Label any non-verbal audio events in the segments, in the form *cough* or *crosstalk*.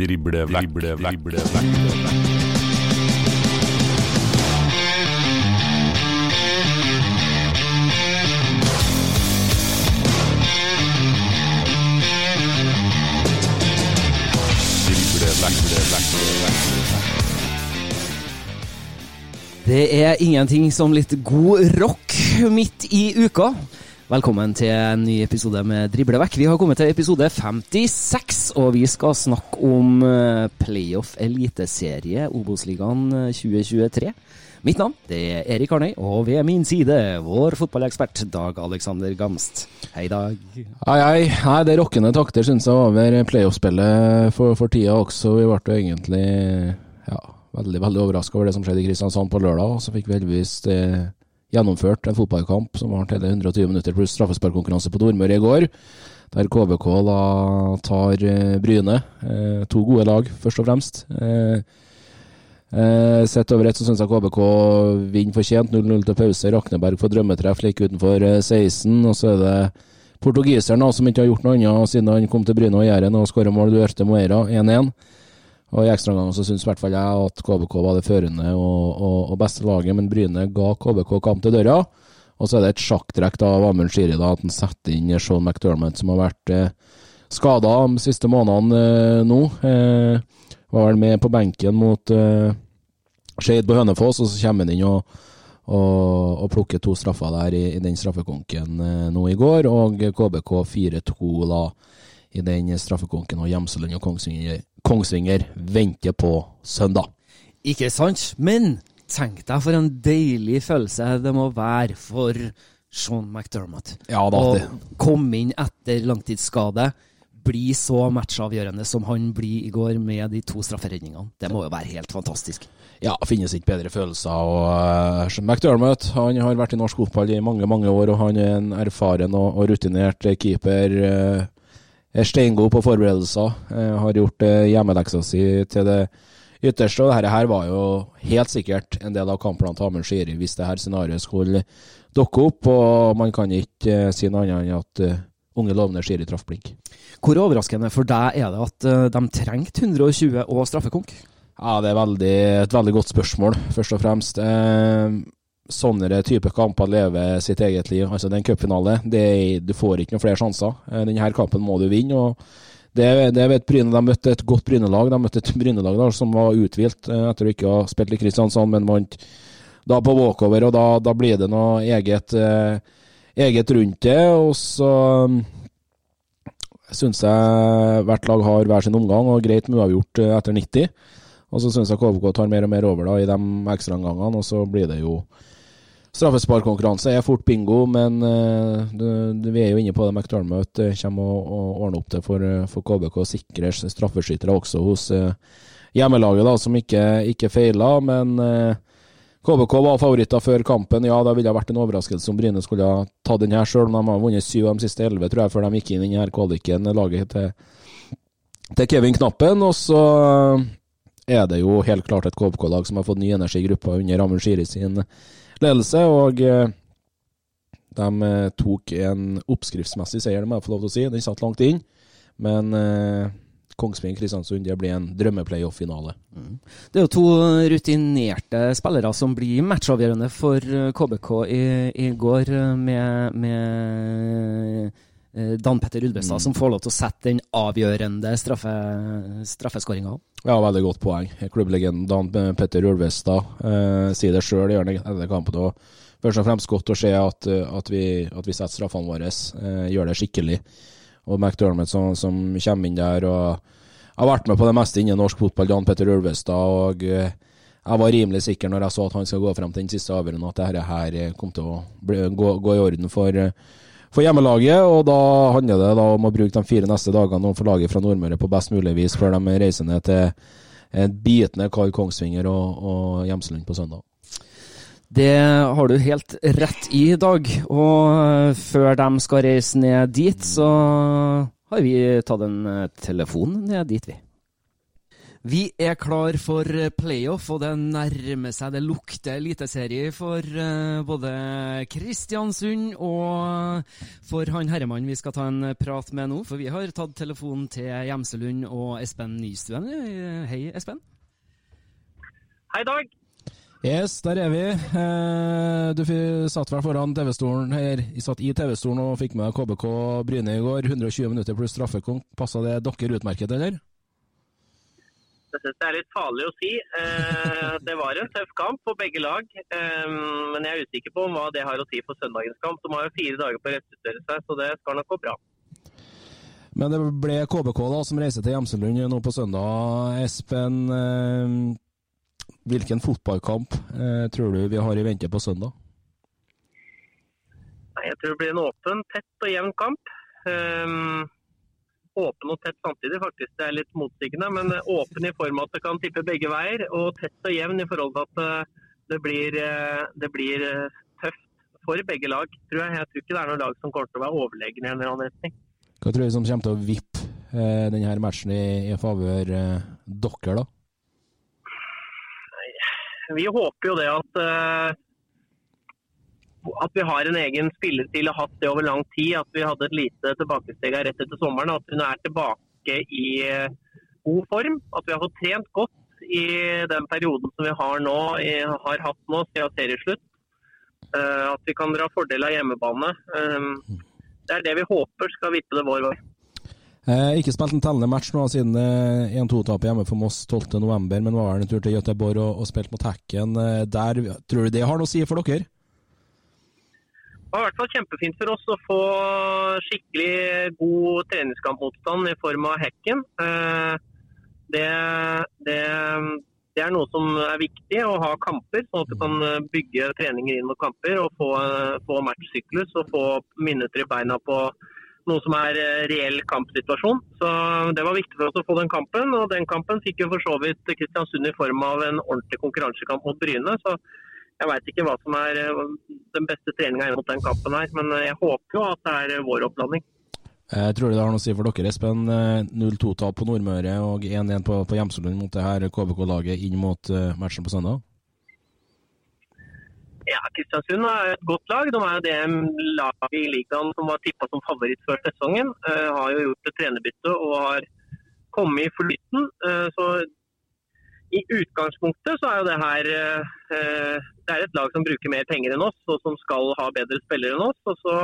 Drible vekk, drible vekk, vekk. Det er ingenting som litt god rock midt i uka. Velkommen til en ny episode med Driblevekk. Vi har kommet til episode 56, og vi skal snakke om eh, playoff eliteserie Obos-ligaen eh, 2023. Mitt navn det er Erik Arnøy, og ved min side vår fotballekspert Dag Alexander Gamst. Hei, Dag. Hei, hei. Nei, det er rockende takter, syns jeg, over playoff-spillet for, for tida også. Vi ble jo egentlig ja, veldig veldig overraska over det som skjedde i Kristiansand på lørdag. og Så fikk vi heldigvis eh, gjennomført en fotballkamp som varte hele 120 minutter pluss straffesparkkonkurranse på Nordmøre i går. Der KBK da tar eh, Bryne. Eh, to gode lag, først og fremst. Eh, sett over ett så syns jeg KBK vinner fortjent. 0-0 til pause. Rakneberg får drømmetreff like utenfor eh, 16. Og så er det portugiseren som ikke har gjort noe annet siden han kom til Bryne og Jæren og skåra mål. Duerte Moera 1-1. Og I ekstraomgangen så syns i hvert fall jeg at KBK var det førende og, og, og beste laget, men Bryne ga KBK kamp til døra. Og så er det et sjakktrekk av Amund Shiri, da, at han setter inn Sean McDermott, som har vært eh, skada de siste månedene eh, nå. Eh, var vel med på benken mot eh, Skeid på Hønefoss, og så kommer han inn og, og, og plukker to straffer der i, i den straffekonken eh, nå i går. Og KBK 4-2 da i den straffekonken, og Gjemselund og Kongsvinger, Kongsvinger venter på søndag. Ikke sant? Men tenk deg for en deilig følelse det må være for Sean McDermott. Ja, da, Å komme inn etter langtidsskade, bli så matchavgjørende som han blir i går med de to strafferedningene. Det må jo være helt fantastisk. Ja, finnes ikke bedre følelser. og Sean McDermott han har vært i norsk fotball i mange mange år, og han er en erfaren og, rutinert eh, keeper. Eh, er steingod på forberedelser. eh, har gjort uh, hjemmeleksa si til det ytterste. og Dette her var jo helt sikkert en del av kampplanen til Amund Skiri hvis det her scenarioet skulle dukke opp. Og man kan ikke eh, si noe annet enn at eh, unge lovende Skiri traff blink. Hvor overraskende for deg er det at eh, de trengte 120 og straffekonk? Ja, det er veldig, et veldig godt spørsmål, først og fremst. Sånne type kamper lever sitt eget liv. Altså, det er en cupfinale. Du får ikke noen flere sjanser. Eh, denne kampen må du vinne. og det, det vet Bryne, De møtte et godt Bryne-lag. De møtte et Bryne-lag som var uthvilt eh, etter å ikke ha spilt i Kristiansand, men vant da på walkover. og Da, da blir det noe eget, eh, eget rundt det. og så syns jeg hvert lag har hver sin omgang, og greit med uavgjort etter 90. Og så syns jeg KVK tar mer og mer over da i de ekstraomgangene, og så blir det jo Straffesparkkonkurranse er fort bingo, men uh, vi er jo inne på det. McDermott kommer og, og ordner opp det for, eh, for KBK. Sikrer straffeskyttere også hos uh, hjemmelaget, da, som ikke, ikke feila. Men uh, KBK var favoritter før kampen. Ja, det ville vært en overraskelse om Bryne skulle ha tatt den her sjøl, men de har vunnet syv av de siste elleve, tror jeg, før de gikk inn i denne kvaliken. Laget til, til Kevin Knappen. Og så er det jo helt klart et KBK-lag som har fått ny energi i gruppa under Amund Shiri sin ledelse. og eh, de eh, tok en oppskriftsmessig seier, det må jeg få lov til å si. Den satt langt inn. Men eh, Kongsvinger-Kristiansund det blir en drømmeplayoff-finale. Mm. Det er jo to rutinerte spillere som blir matchavgjørende for KBK i, i går, med, med Dan Petter Ulvestad, mm. som får lov til å sette den avgjørende straffe, straffeskåringa. Ja, veldig godt poeng. Klubblegenden Dan Petter Ulvestad eh, sier det sjøl etter kampen. Og først og fremst godt å se at, at, vi, at vi, setter straffene våre, eh, gjør det skikkelig. Og McDermott som, som, kommer inn der og har vært med på det meste innen norsk fotball, Dan Petter Ulvestad. og eh, jeg var rimelig sikker når jeg så at han skal gå frem til den siste avgjørelsen, at dette her eh, kom til å bli, gå, gå, i orden for, eh, for, hjemmelaget. og Da handler det da om å bruke de fire neste dagene overfor laget fra Nordmøre på best mulig vis før de reiser ned til en bitende kald Kongsvinger og, og Hjemselund på søndag. Det har du helt rett i, Dag. Og før de skal reise ned dit, så har vi tatt en eh, telefon ned dit, vi. Vi er klar for playoff, og det nærmer seg. Det lukter eliteserie for uh, både Kristiansund og for han herremannen vi skal ta en prat med nå. For vi har tatt telefonen til Gjemselund og Espen Nystuen. Hei, Espen. Hei, Dag. Yes, der er vi. Eh, du satt vel foran TV-stolen her, satt i TV-stolen og fikk med KBK Bryne i går. 120 minutter pluss straffekonk. Passa det dere utmerket, eller? Det synes det er litt farlig å si. Eh, det var en tøff kamp på begge lag. Eh, men jeg er usikker på hva det har å si for søndagens kamp. De har jo fire dager på å restituere seg, så det skal nok gå bra. Men det ble KBK da som reiser til Gjemselund nå på søndag. Espen, Hvilken fotballkamp eh, tror du vi har i vente på søndag? Jeg tror det blir en åpen, tett og jevn kamp. Åpen og tett samtidig, faktisk. Det er litt motsigende. Men åpen i form av at det kan tippe begge veier, og tett og jevn i forhold til at eh, det blir, eh, det blir eh, tøft for begge lag, tror jeg. Jeg tror ikke det er noen lag som kommer til å være overlegne i en eller annen retning. Hva tror du som kommer til å vippe eh, denne matchen i, i favør eh, dere, da? vi håper jo det at, uh, at vi har en egen spillestil og hatt det over lang tid. At vi hadde et lite tilbakesteg rett etter sommeren. At hun er tilbake i uh, god form. At vi har fått trent godt i den perioden som vi har nå, har hatt nå siden serieslutt. Uh, at vi kan dra fordel av hjemmebane. det er det vi håper skal vippe det vår vei. Eh, ikke spilt en tellende match nå siden 1-2-tapet hjemme for Moss 12.11, men var en tur til Göteborg og, og spilt mot Hekken. Eh, der, tror du det har noe å si for dere? Det var i hvert fall kjempefint for oss å få skikkelig god treningskampmotstand i form av Hekken. Eh, det, det, det, er noe som er viktig, å ha kamper, sånn at du kan bygge treninger inn mot kamper og få, få matchsyklus og få minutter i beina på noe som er eh, reell kampsituasjon. Så Det var viktig for oss å få den kampen. og Den kampen fikk jo for så vidt Kristiansund i form av en ordentlig konkurransekamp mot Bryne. så Jeg veit ikke hva som er eh, den beste treninga mot den kampen her, men eh, jeg håper jo at det er vår opplanding. Jeg tror det har noe å si for dere, Espen. 0-2-tap på Nordmøre og 1-1 på, på Hjemselund mot det her KBK-laget inn mot matchen på søndag? Ja, Kristiansund er et godt lag. De er jo det laget i ligaen som var tippa som favoritt før sesongen. Uh, har jo gjort et trenerbytte og har kommet i flyten. Uh, så i utgangspunktet så er jo det her uh, Det er et lag som bruker mer penger enn oss, og som skal ha bedre spillere enn oss. Og så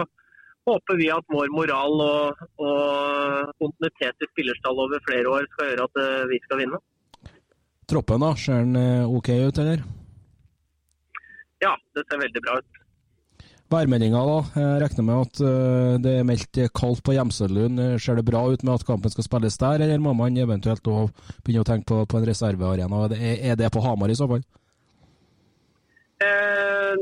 håper vi at vår moral og, og kontinuitet i spillerstall over flere år skal gjøre at vi skal vinne. Troppen, da? Ser den OK ut, eller? ja, det ser veldig bra ut. Værmeldinga, da. Jeg regner med at eh, det er meldt kaldt på Gjemselund. Ser det bra ut med at kampen skal spilles der, eller må man eventuelt begynne å tenke på, på en reservearena? Er det på Hamar i så fall? Eh,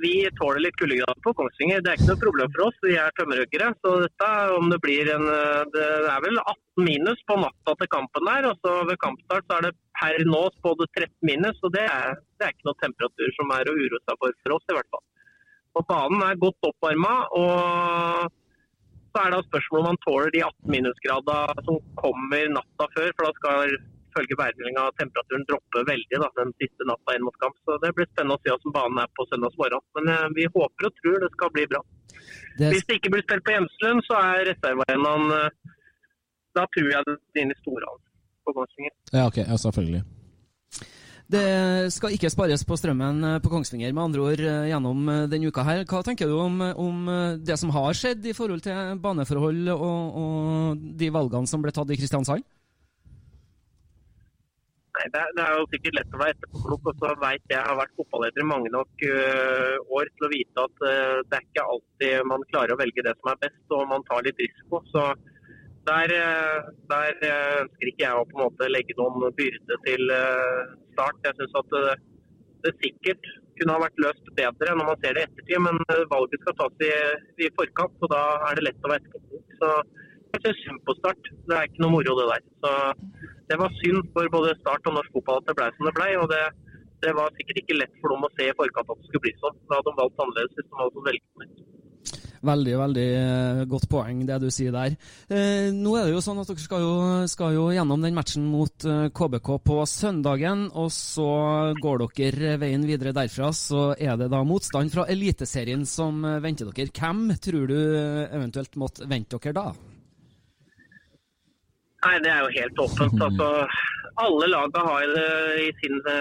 vi tåler litt kuldegrader på Kongsvinger. Det er ikke noe problem for oss. Vi er tømmerhuggere. Så dette, om det blir en eh, Det er vel 18 minus på natta til kampen der. Og så ved kampstart så er det per nå både 13 minus. Og det er, det er ikke noe temperatur som er å uroe seg for for oss, i hvert fall. Og banen er godt oppvarma. Og så er det spørsmålet om man tåler de 18 minusgradene som kommer natta før. For da skal ifølge værmeldinga temperaturen droppe veldig da, den siste natta inn mot kamp. Så det blir spennende å se hvordan banen er på søndagsmorgen. Men eh, vi håper og tror det skal bli bra. Det... Hvis det ikke blir spilt på Hjemslund, så er reservearenaen eh, Da tror jeg det er inne i Storhallen på Kongsvinger. Ja, ok. Ja, selvfølgelig. Det skal ikke spares på strømmen eh, på Kongsvinger med andre ord eh, gjennom eh, denne uka. her. Hva tenker du om, om det som har skjedd i forhold til baneforhold og, og de valgene som ble tatt i Kristiansand? Nei, det, er, det er jo sikkert lett å være etterpåklok. og så vet Jeg har vært fotballeder i mange nok uh, år til å vite at uh, det er ikke alltid man klarer å velge det som er best, og man tar litt risiko. Så der, uh, der ønsker ikke jeg å på en måte legge noen byrde til start. Jeg syns at det, det, sikkert kunne ha vært løst bedre når man ser det i ettertid, men valget skal tas i, i forkant, og da er det lett å være etterpåklok. Så jeg syns synd på Start. Det er ikke noe moro, det der. Så det var synd for både Start og norsk fotball at det ble som det ble. og det, det, var sikkert ikke lett for dem å se i forkant at det skulle bli sånn. Da hadde de valgt annerledes hvis de hadde fått velge. Veldig veldig eh, godt poeng, det du sier der. Eh, nå er det jo sånn at Dere skal jo, skal jo gjennom den matchen mot KBK eh, på søndagen. og Så går dere veien videre derfra. Så er det da motstand fra Eliteserien som venter dere. Hvem tror du eventuelt måtte vente dere da? Nei, Det er jo helt åpent. *laughs* Altså, alle lagene har i sine,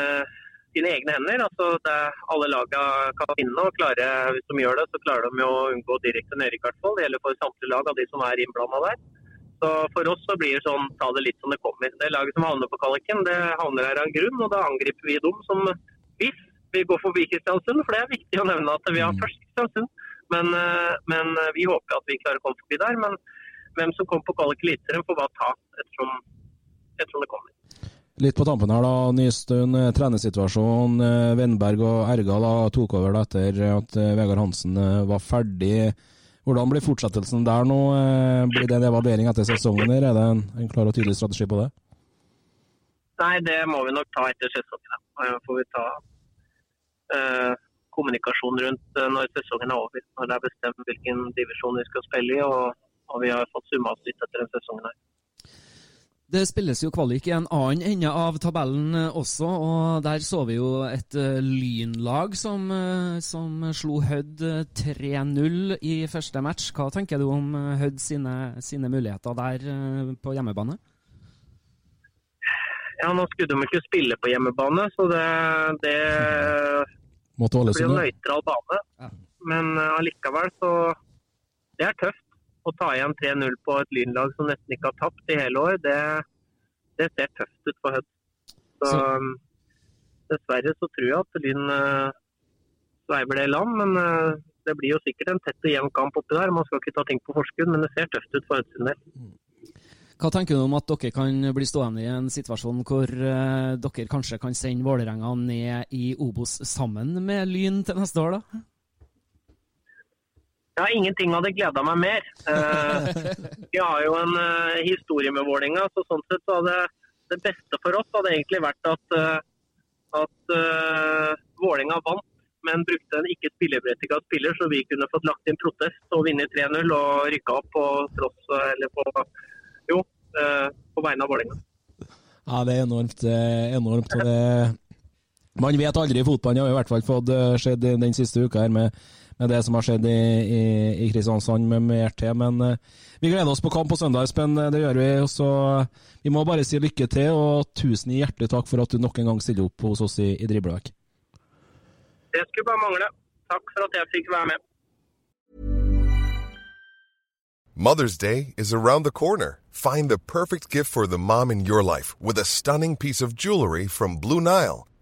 sine egne hender. Altså, det, alle lagene kan vinne, og klare, hvis de gjør det, så klarer de å unngå direkte nedrykk. Det gjelder for samtlige lag av de som er innblanda der. Så For oss så blir det sånn, ta det litt som det kommer. Det laget som havner på kvaliken, det havner her av en grunn, og da angriper vi dem som hvis vi går forbi Kristiansund. For det er viktig å nevne at vi har mhm. først Kristiansund. Men, eh, men vi håper at vi klarer å komme forbi der. men hvem som kommer på kvalik Eliteserien, får bare ta ettersom, ettersom det kommer. Litt på tampen her, da. Nystuen eh, trenersituasjon. Eh, Vennberg og Erga da, tok over da, etter at eh, Vegard Hansen var ferdig. Hvordan blir fortsettelsen der nå? Blir det en evaluering etter sesongen, eller er det en, en, klar og tydelig strategi på det? Nei, det må vi nok ta etter sesongen. Da får vi ta uh, kommunikasjon rundt når sesongen er over. Når det er bestemt hvilken divisjon vi skal spille i. og og vi har fått summa oss litt etter den sesongen. her. Det spilles jo kvalik i en annen ende av tabellen eh, også, og der så vi jo et uh, lynlag som, uh, som slo Hødd 3-0 i første match. Hva tenker du om Hødd sine, sine muligheter der på hjemmebane? Ja, Nå skulle de ikke spille på hjemmebane, så det, det blir en nøytral bane. Ja. Men allikevel så Det er tøft å ta igjen 3-0 på et lynlag som nesten ikke har tapt i hele år, det, det ser tøft ut for Hødd. Så, um, dessverre så tror jeg at Lyn uh, sveiver det i land. Men uh, det blir jo sikkert en tett og jevn kamp oppi der. Man skal ikke ta ting på forskudd, men det ser tøft ut for Hødd sin del. Hva tenker du om at dere kan bli stående i en situasjon hvor uh, dere kanskje kan sende Vålerenga ned i Obos sammen med Lyn til neste år, da? Ja, ingenting hadde gleda meg mer. Uh, vi har jo en uh, historie med Vålinga, så sånn sett så hadde det beste for oss hadde egentlig vært at, uh, at uh, Vålinga vant, men brukte en ikke spilleberettiget spiller, så vi kunne fått lagt inn protest og vinne 3-0 og rykka opp på tross eller på, jo, på vegne av Vålinga. Ja, det er enormt. enormt og det man vet aldri i fotballen. Jeg har i hvert fall fått skjedd den siste uka her med med det som har skjedd i, i, i Kristiansand med mer til. Men uh, vi gleder oss på kamp på søndag, Espen. Det gjør vi. Så vi må bare si lykke til, og tusen hjertelig takk for at du nok en gang stiller opp hos oss i, i Driblevekk. Det skulle bare mangle. Takk for at jeg fikk være med. Mother's Day is around the corner. Find the perfect gift for the mom in your life with a stunning piece of jewelry from Blue Nile.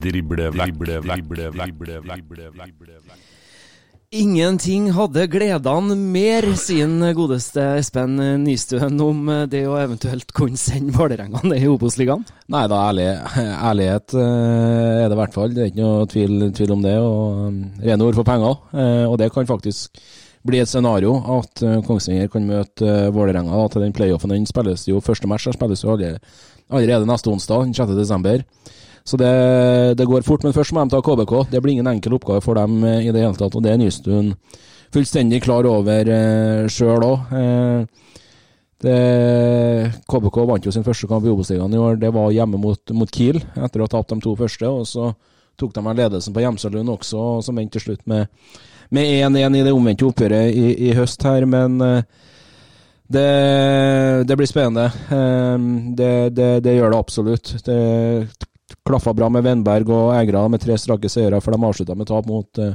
Drible vekk, drible vekk, drible vekk, drible vekk, drible vekk. Ingenting hadde gledene mer, sier godeste Espen Nystuen, om det å eventuelt kunne sende Vålerenga i Obos-ligaen? Nei da, ærlig, ærlighet eh, er det i hvert fall. Det er ikke noe tvil, tvil om det. og um, Rene ord for penger. Eh, og det kan faktisk bli et scenario at Kongsvinger kan møte Vålerenga til den playoffen. Den spilles jo, første match spilles jo allerede, allerede neste onsdag, den 6. desember. Så det, det, går fort, men først må de ta KBK. Det blir ingen enkel oppgave for dem eh, i det hele tatt, og det er Nystuen fullstendig klar over eh, sjøl òg. Eh, KBK vant jo sin første kamp i Obos-ligaen i år. Det var hjemme mot, mot, Kiel, etter å ha tapt de to første. og Så tok de ledelsen på Hjemselund også, som endte til slutt med 1-1 i det omvendte oppgjøret i, i, høst her. Men eh, det, det, blir spennende. Det, det, det, gjør det absolutt. Det klaffa bra med Vennberg og Egra med tre strake seire, for de avslutta med tap mot, uh,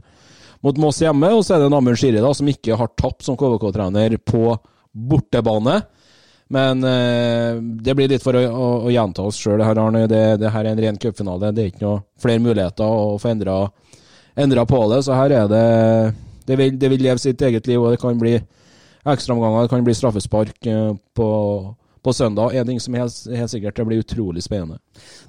mot, Moss hjemme. Og så er det Namund Shiri, da, som ikke har tapt som KVK-trener på bortebane. Men eh, det blir litt for å, å, å gjenta oss sjøl, her, Arne. Det, det, her er en ren cupfinale. Det er ikke noe flere muligheter å få endra, på det. Så her er det det vil, det vil leve sitt eget liv, og det kan bli ekstraomganger. Det kan bli straffespark uh, på på søndag. En ting som helt, helt sikkert det blir utrolig spennende.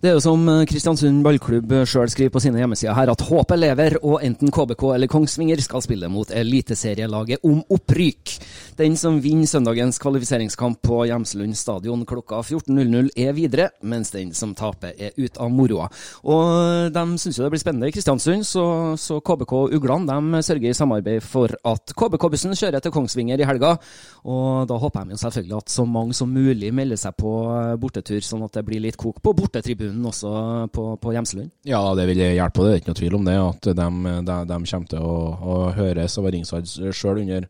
Det er jo som eh, Kristiansund ballklubb sjøl skriver på sine hjemmesider her, at håpet lever, og enten KBK eller Kongsvinger skal spille mot eliteserielaget om opprykk. Den som vinner søndagens kvalifiseringskamp på Gjemselund stadion klokka 14.00 er videre, mens den som taper er ut av moroa. Og de syns jo det blir spennende i Kristiansund, så, så KBK og Uglene sørger i samarbeid for at KBK-bussen kjører til Kongsvinger i helga. Og da håper jeg selvfølgelig at så mange som mulig melder seg på eh, bortetur, sånn at det blir litt kok på bortetribunen også på, på Hjemselund? Ja, det vil hjelpe, det er ikke noe tvil om det. At de, de, de kommer til å, å høres over ringside sjøl under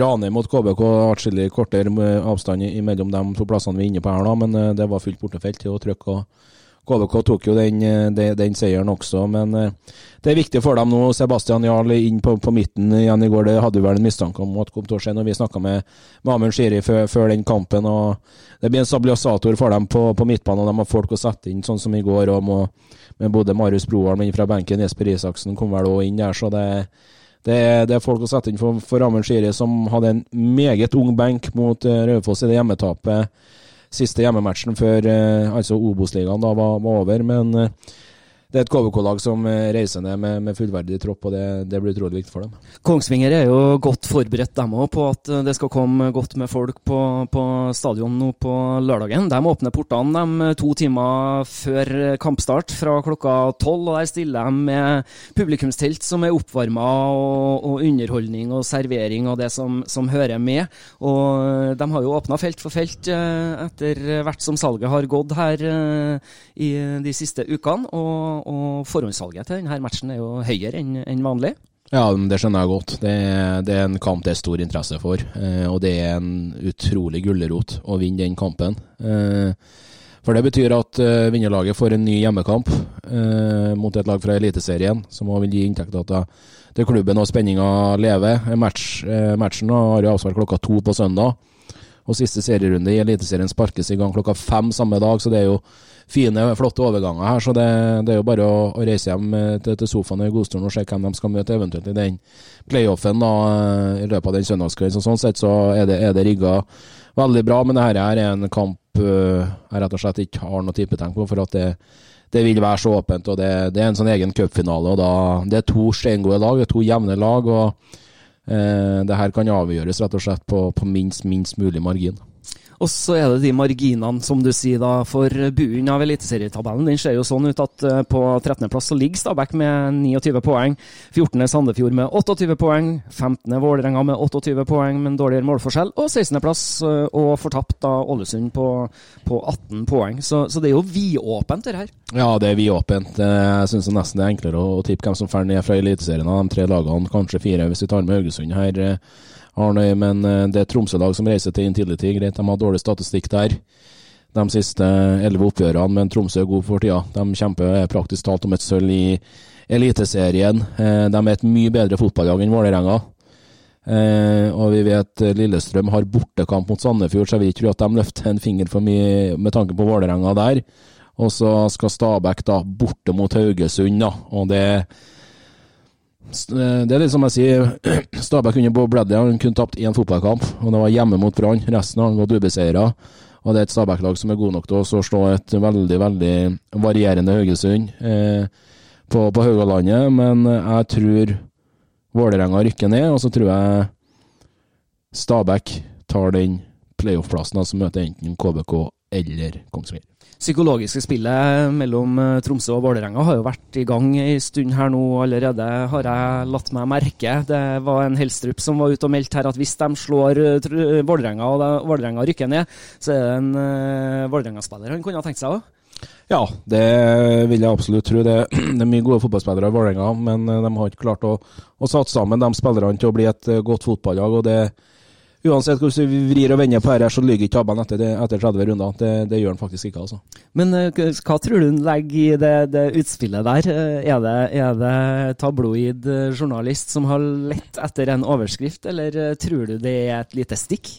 Ranheim mot KBK. Atskillig kortere avstand mellom de to plassene vi er inne på her, da, men eh, det var fullt bortefelt å trykke. og KBK tok jo den, eh, den, den, seieren også, men eh, det er viktig for dem nå. Sebastian Jarl inn på, på midten igjen i går, det hadde jo vel en mistanke om at kom til å skje når vi snakka med, med Amund Shiri før, før, den kampen. og Det blir en stabilisator for dem på, på midtbanen, og de har folk å sette inn, sånn som i går. og må, med både Marius Broholm inn fra benken, Jesper Isaksen kom vel òg inn der. så det det er, det er, folk å sette inn for, for Amund Shiri, som hadde en meget ung benk mot uh, Raufoss i det hjemmetapet siste hjemmematchen før eh, altså Obos-ligaen var, var, over. Men eh, det er et KBK-lag som eh, reiser ned med, med fullverdig tropp, og det, det, blir utrolig viktig for dem. Kongsvinger er jo godt forberedt dem òg på at det skal komme godt med folk på, på stadion nå på lørdagen. De åpner portene de to timer før kampstart fra klokka tolv, og der stiller de med publikumstelt som er oppvarma, og, og, underholdning og servering og det som, som hører med. Og de har jo åpna felt for felt eh, etter hvert som salget har gått her eh, i de siste ukene. og og forhåndssalget til denne matchen er jo høyere enn en vanlig. Ja, det skjønner jeg godt. Det, det, er en kamp det er stor interesse for. Eh, og det er en utrolig gulrot å vinne den kampen. Eh, for det betyr at eh, vinnerlaget får en ny hjemmekamp mot et lag fra Eliteserien, som vil gi inntekter til, klubben og spenninga lever. Match, matchen har jo avsvart klokka to på søndag. Og siste serierunde i Eliteserien sparkes i gang klokka fem samme dag, så det er jo fine, flotte overganger her. Så det, det er jo bare å, å reise hjem eh, til, til sofaen i godstolen og se hvem de skal møte, eventuelt i den playoffen da, eh, i løpet av den søndagskvelden. Så sånn sett så er det, er det rigga veldig bra, men dette er en kamp uh, jeg rett og slett ikke har noe tippetegn på, for at det, det vil være så åpent. og Det, det er en sånn egen cupfinale. og Det er to steingode lag, det er to jevne lag. og eh, Det her kan avgjøres rett og slett på, på minst, minst mulig margin. Og så er det de marginene, som du sier, da, for bunnen av eliteserietabellen. Den ser jo sånn ut at uh, på 13.-plass så ligger Stabæk med 29 poeng. 14. Sandefjord med 28 poeng. 15. Vålerenga med 28 poeng, med en dårligere målforskjell. Og 16.-plass uh, og fortapt da Ålesund på, på 18 poeng. Så, så, det er jo vidåpent, det her. Ja, det er vidåpent. Jeg syns nesten det er enklere å tippe hvem som drar ned fra Eliteserien av de tre lagene. Kanskje fire, hvis vi tar med Haugesund her. Arnøy, men eh, det er Tromsø-lag som reiser til Intility. Greit, de har dårlig statistikk der de siste elleve oppgjørene, men Tromsø er god for tida. De kjemper praktisk talt om et sølv i Eliteserien. Eh, de er et mye bedre fotballag enn Vålerenga. Eh, og vi vet Lillestrøm har bortekamp mot Sandefjord, så jeg vil ikke tro at de løfter en finger for mye med tanke på Vålerenga der. Og så skal Stabæk da borte mot Haugesund, da. Og det Eh, det er litt som jeg sier, *clears throat* Stabæk under Bob Bradley han kunne tapt én fotballkamp, og det var hjemme mot Brann. Resten har gått ubeseira. Og det er et Stabæk-lag som er god nok til å slå et veldig veldig varierende Haugesund eh, på, på Haugalandet. Men jeg tror Vålerenga rykker ned, og så tror jeg Stabæk tar den playoff-plassen, som møter enten KBK eller Kongsvinger psykologiske spillet mellom eh, Tromsø og Vålerenga har jo vært i gang en stund her nå allerede, har jeg latt meg merke. Det var en Helstrup som var ute og meldte her at hvis de slår uh, Vålerenga og Vålerenga rykker ned, så er det en uh, Vålerenga-spiller han kunne ha tenkt seg òg? Ja, det vil jeg absolutt tro. Det, *clears throat* det er mye gode fotballspillere i Vålerenga, men de har ikke klart å, å satt sammen de spillerne til å bli et godt fotballag. og det uansett hvordan vi vrir og vender på dette, så lyver ikke tabellen etter, etter 30 runder. Det, det, gjør han faktisk ikke, altså. Men uh, hva tror du han legger i det, det utspillet der? Uh, er det, er det tabloid uh, journalist som har lett etter en overskrift, eller tror du det er et lite stikk?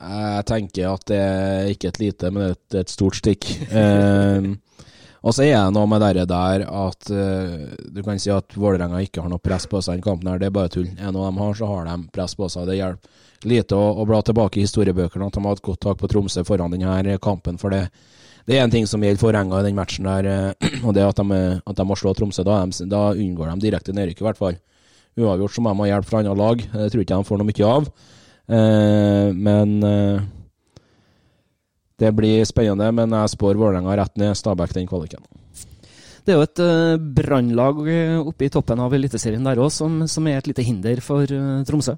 Jeg tenker at det er ikke et lite, men et, et stort stikk. uh, *laughs* og så er det noe med det der at uh, du kan si at Vålerenga ikke har noe press på seg i kampen. her, Det er bare tull. Er noe de har, så har de press på seg. Det hjelper lite å, å bla tilbake i historiebøkene at de har hatt godt tak på Tromsø foran denne kampen. For det, det er en ting som gjelder for Enga i den matchen der, eh, *clears throat* og det er at de, at de må slå Tromsø. Da, da unngår de direkte nedrykk, i hvert fall. Uavgjort så må de ha hjelp fra andre lag. Det tror ikke de får noe mye av. Eh, men eh, det blir spennende. Men jeg spår Vålerenga rett ned Stabæk den kvaliken. Det er jo et uh, brannlag eh, oppe i toppen av Eliteserien der òg, som, som, er et lite hinder for uh, Tromsø?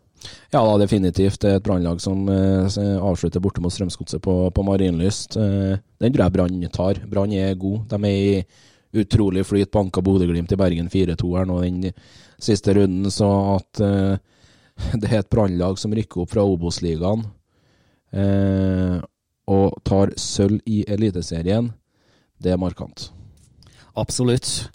Ja, da, definitivt. Det er et brannlag som uh, avslutter borte mot Strømsgodset på, på Marienlyst. Den tror jeg Brann tar. Brann er god. De er i utrolig flyt. Banka Bodø-Glimt i Bergen 4-2 her nå den siste runden. Så at *laughs* det er et brannlag som rykker opp fra Obos-ligaen og tar sølv i Eliteserien, det er markant. Absolutt.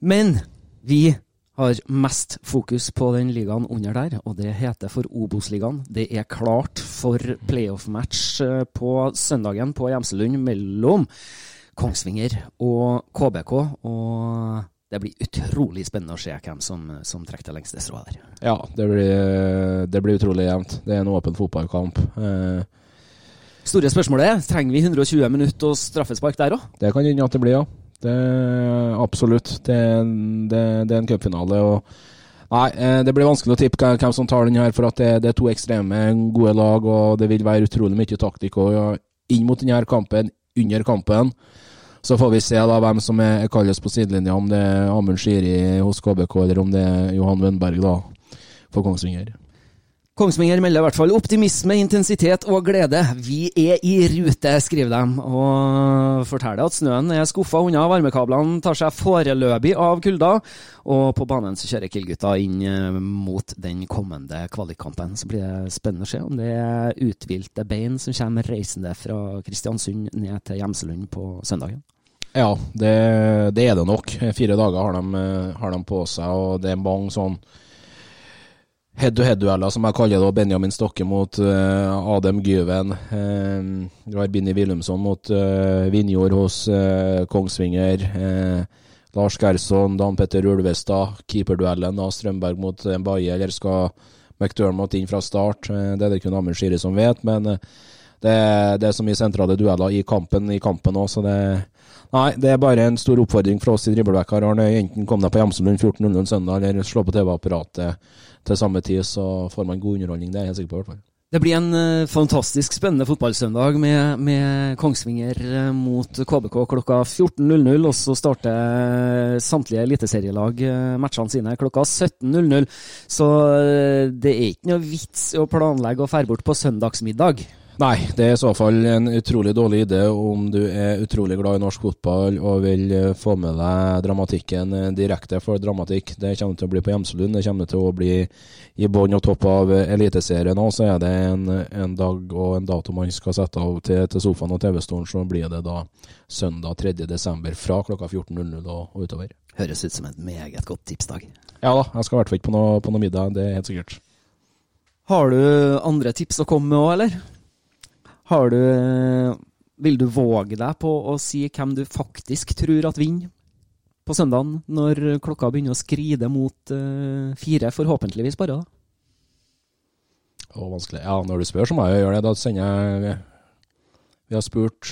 Men vi har mest fokus på den ligaen under der, og det heter for Obos-ligaen. Det er klart for playoff-match eh, på søndagen på Gjemselund mellom Kongsvinger og KBK. og det blir utrolig spennende å se hvem som, som trekker det lengste strået der. Ja, det blir, det blir, utrolig jevnt. Det er en åpen fotballkamp. Eh. Store spørsmålet er trenger vi 120 minutter og straffespark der òg? Det kan hende at det blir, ja. Det, absolutt. Det, det, det er en cupfinale. Nei, eh, det blir vanskelig å tippe hvem som tar den her, for at det, er to ekstreme gode lag, og det vil være utrolig mye taktikk og, inn mot denne kampen, under kampen. Så får vi se da hvem som er, kalles på sidelinja, om det er Amund Shiri hos KBK, eller om det er Johan Wendberg da, for Kongsvinger. Kongsvinger melder i hvert fall optimisme, intensitet og glede. Vi er i rute, skriver de, og forteller at snøen er skuffa unna. Varmekablene tar seg foreløpig av kulda, og på banen så kjører Kill-gutta inn eh, mot den kommende kvalikkampen. Så blir det spennende å se om det er uthvilte bein som kommer reisende fra Kristiansund ned til Gjemselund på søndagen. Ja, det, det, er det nok. Fire dager har de, har de på seg, og det er mange sånn head-to-head-dueller, som jeg kaller det, Benjamin Stokke mot uh, Adem Gyven. Uh, du har Binni Willumsson mot uh, Vinjord hos Kongsvinger. Lars Gerson, Dan Petter Ulvestad. Keeperduellen av Strømberg mot Baye, eller skal McDermott inn fra start? det er det kun Amund Shiri som vet, men det, det, er så mye sentrale dueller i kampen i kampen òg, så det Nei, det er bare en stor oppfordring fra oss i Driblevekk Enten kom deg på Hjemselund 14.00 søndag, eller slå på TV-apparatet til samme tid, så får man god underholdning. Det er jeg helt sikker på. i hvert fall. Det blir en uh, fantastisk spennende fotballsøndag med, med Kongsvinger uh, mot KBK klokka 14.00. Og så starter samtlige eliteserielag matchene sine klokka 17.00. Så det er ikke noe vits å planlegge å dra bort på søndagsmiddag. Nei, det er i så fall en utrolig dårlig idé om du er utrolig glad i norsk fotball og vil eh, få med deg dramatikken eh, direkte for dramatikk. Det kommer til å bli på Hjemselund, det kommer til å bli i bånn og topp av Eliteserien òg. Så er det en, en, dag og en dato man skal sette av til, til sofaen og TV-stolen, så blir det da søndag 3.12. fra klokka 14.00 og, og utover. Høres ut som en meget godt tipsdag. Ja da, jeg skal i hvert fall ikke på noe, på noe middag, det er helt sikkert. Har du andre tips å komme med òg, eller? Har du Vil du våge deg på å si hvem du faktisk tror at vinner på søndagen, når klokka begynner å skride mot uh, fire, forhåpentligvis bare? da? Å, vanskelig. Ja, når du spør, så må jeg gjøre det. Da sender jeg Vi har spurt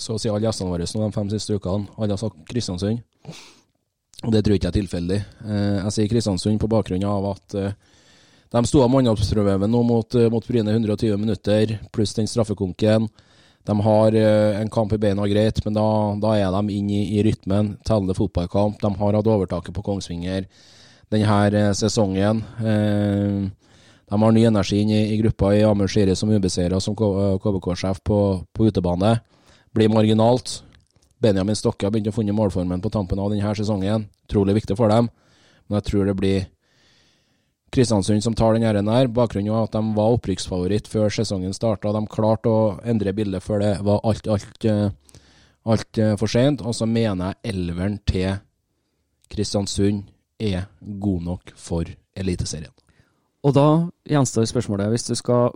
så å si alle gjestene våre de fem siste ukene. Alle har sagt Kristiansund. Og det tror jeg ikke er tilfeldig. Eh, jeg sier Kristiansund på bakgrunn av at eh, de sto av mannskapsprøven nå mot, eh, mot Bryne 120 minutter, pluss den straffekonken. De har uh, en kamp i beina greit, men da, da er de inne i, i rytmen. Tellende fotballkamp. De har hatt overtaket på Kongsvinger denne uh, sesongen. De har ny energi inn i, i gruppa i Amund Shiri som ubeseira som KBK-sjef på, på, utebane. Blir marginalt. Benjamin Stokke har begynt å finne målformen på tampen av denne sesongen. Utrolig viktig for dem, men jeg tror det blir Kristiansund som tar den der. Bakgrunnen var at de var opprykksfavoritt før sesongen starta. De klarte å endre bildet før det var alt, alt, eh, alt eh, for seint. Og så mener jeg elveren til Kristiansund er god nok for Eliteserien. Og da gjenstår spørsmålet, hvis du skal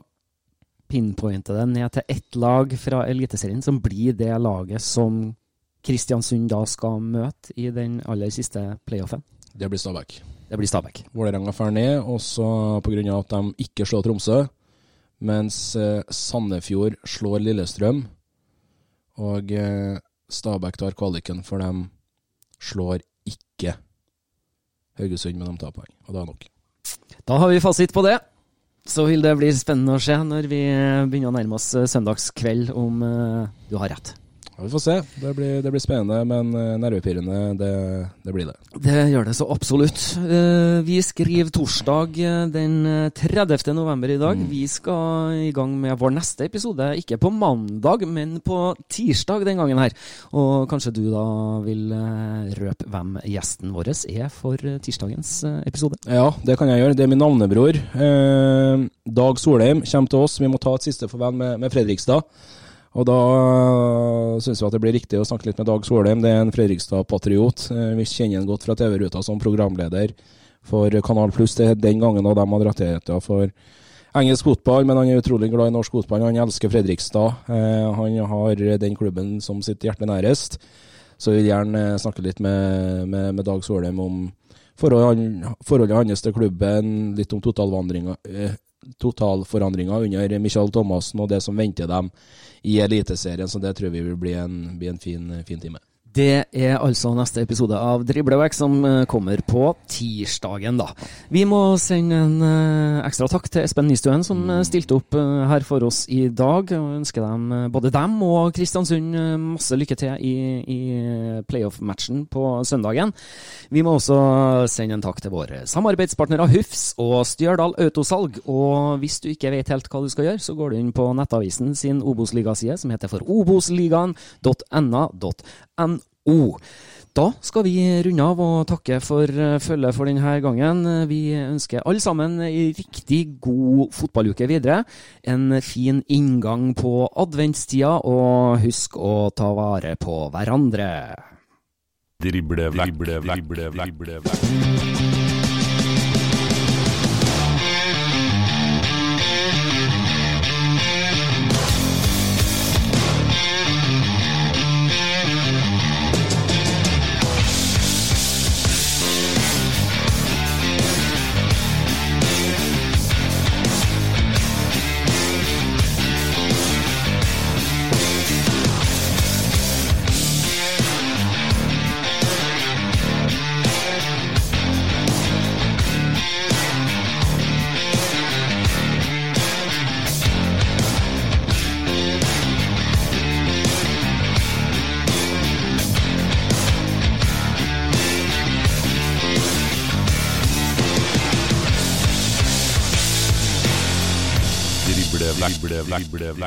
pinpointe det ned til ett lag fra Eliteserien, som blir det laget som Kristiansund da skal møte i den aller siste playoffen? Det blir Stabæk. Det blir Stabæk. Vålerenga drar ned, også pga. at de ikke slår Tromsø. Mens eh, Sandefjord slår Lillestrøm. Og eh, Stabæk tar kvaliken, for de slår ikke Haugesund, men de tar poeng. Og det er nok. Da har vi fasit på det. Så vil det bli spennende å se når vi begynner å nærme oss søndagskveld, om du har rett. Ja, Vi får se. Det blir, det blir spennende, men eh, nervepirrende, det, det, blir det. Det gjør det så absolutt. Eh, vi skriver torsdag eh, den 30. november i dag. Mm. Vi skal i gang med vår neste episode, ikke på mandag, men på tirsdag den gangen her. Og kanskje du da vil røpe hvem gjesten vår er for tirsdagens episode? Ja, det kan jeg gjøre. Det er min navnebror. Dag Solheim kommer til oss. Vi må ta et siste farvel med, med Fredrikstad. Og da uh, syns vi at det blir riktig å snakke litt med Dag Solheim. Det er en Fredrikstad-patriot. Uh, vi kjenner han godt fra TV-ruta som programleder for Kanal Pluss. Det er den gangen da de hadde rettigheter for engelsk fotball, men han er utrolig glad i norsk fotball. Han elsker Fredrikstad. Uh, han har den klubben som sitt hjerte nærest. Så jeg vil gjerne snakke litt med, med, med Dag Solheim om forholdet, forholdet hans til klubben, litt om totalvandringa totalforandringer under Michael Thomassen og det som venter dem i Eliteserien. Så det tror vi vil bli en, bli en fin, fin time. Det er altså neste episode av Driblevekk som eh, kommer på tirsdagen, da. Vi må sende en uh, ekstra takk til Espen Nystuen som uh, stilte opp her for oss i dag. og Ønsker dem, både dem og Kristiansund masse lykke til i, i playoff-matchen på søndagen. Vi må også sende en takk til våre samarbeidspartnere Hufs og Stjørdal Autosalg. Og hvis du ikke vet helt hva du skal gjøre, så går du inn på Nettavisen sin Obos-ligaside, som heter for obosligaen.na.no. NO. Da skal vi runde av og takke for eh, følget for denne gangen. Vi ønsker alle sammen en riktig god fotballuke videre. En fin inngang på adventstida, og husk å ta vare på hverandre. Drible, drible, drible, drible, drible. Drible,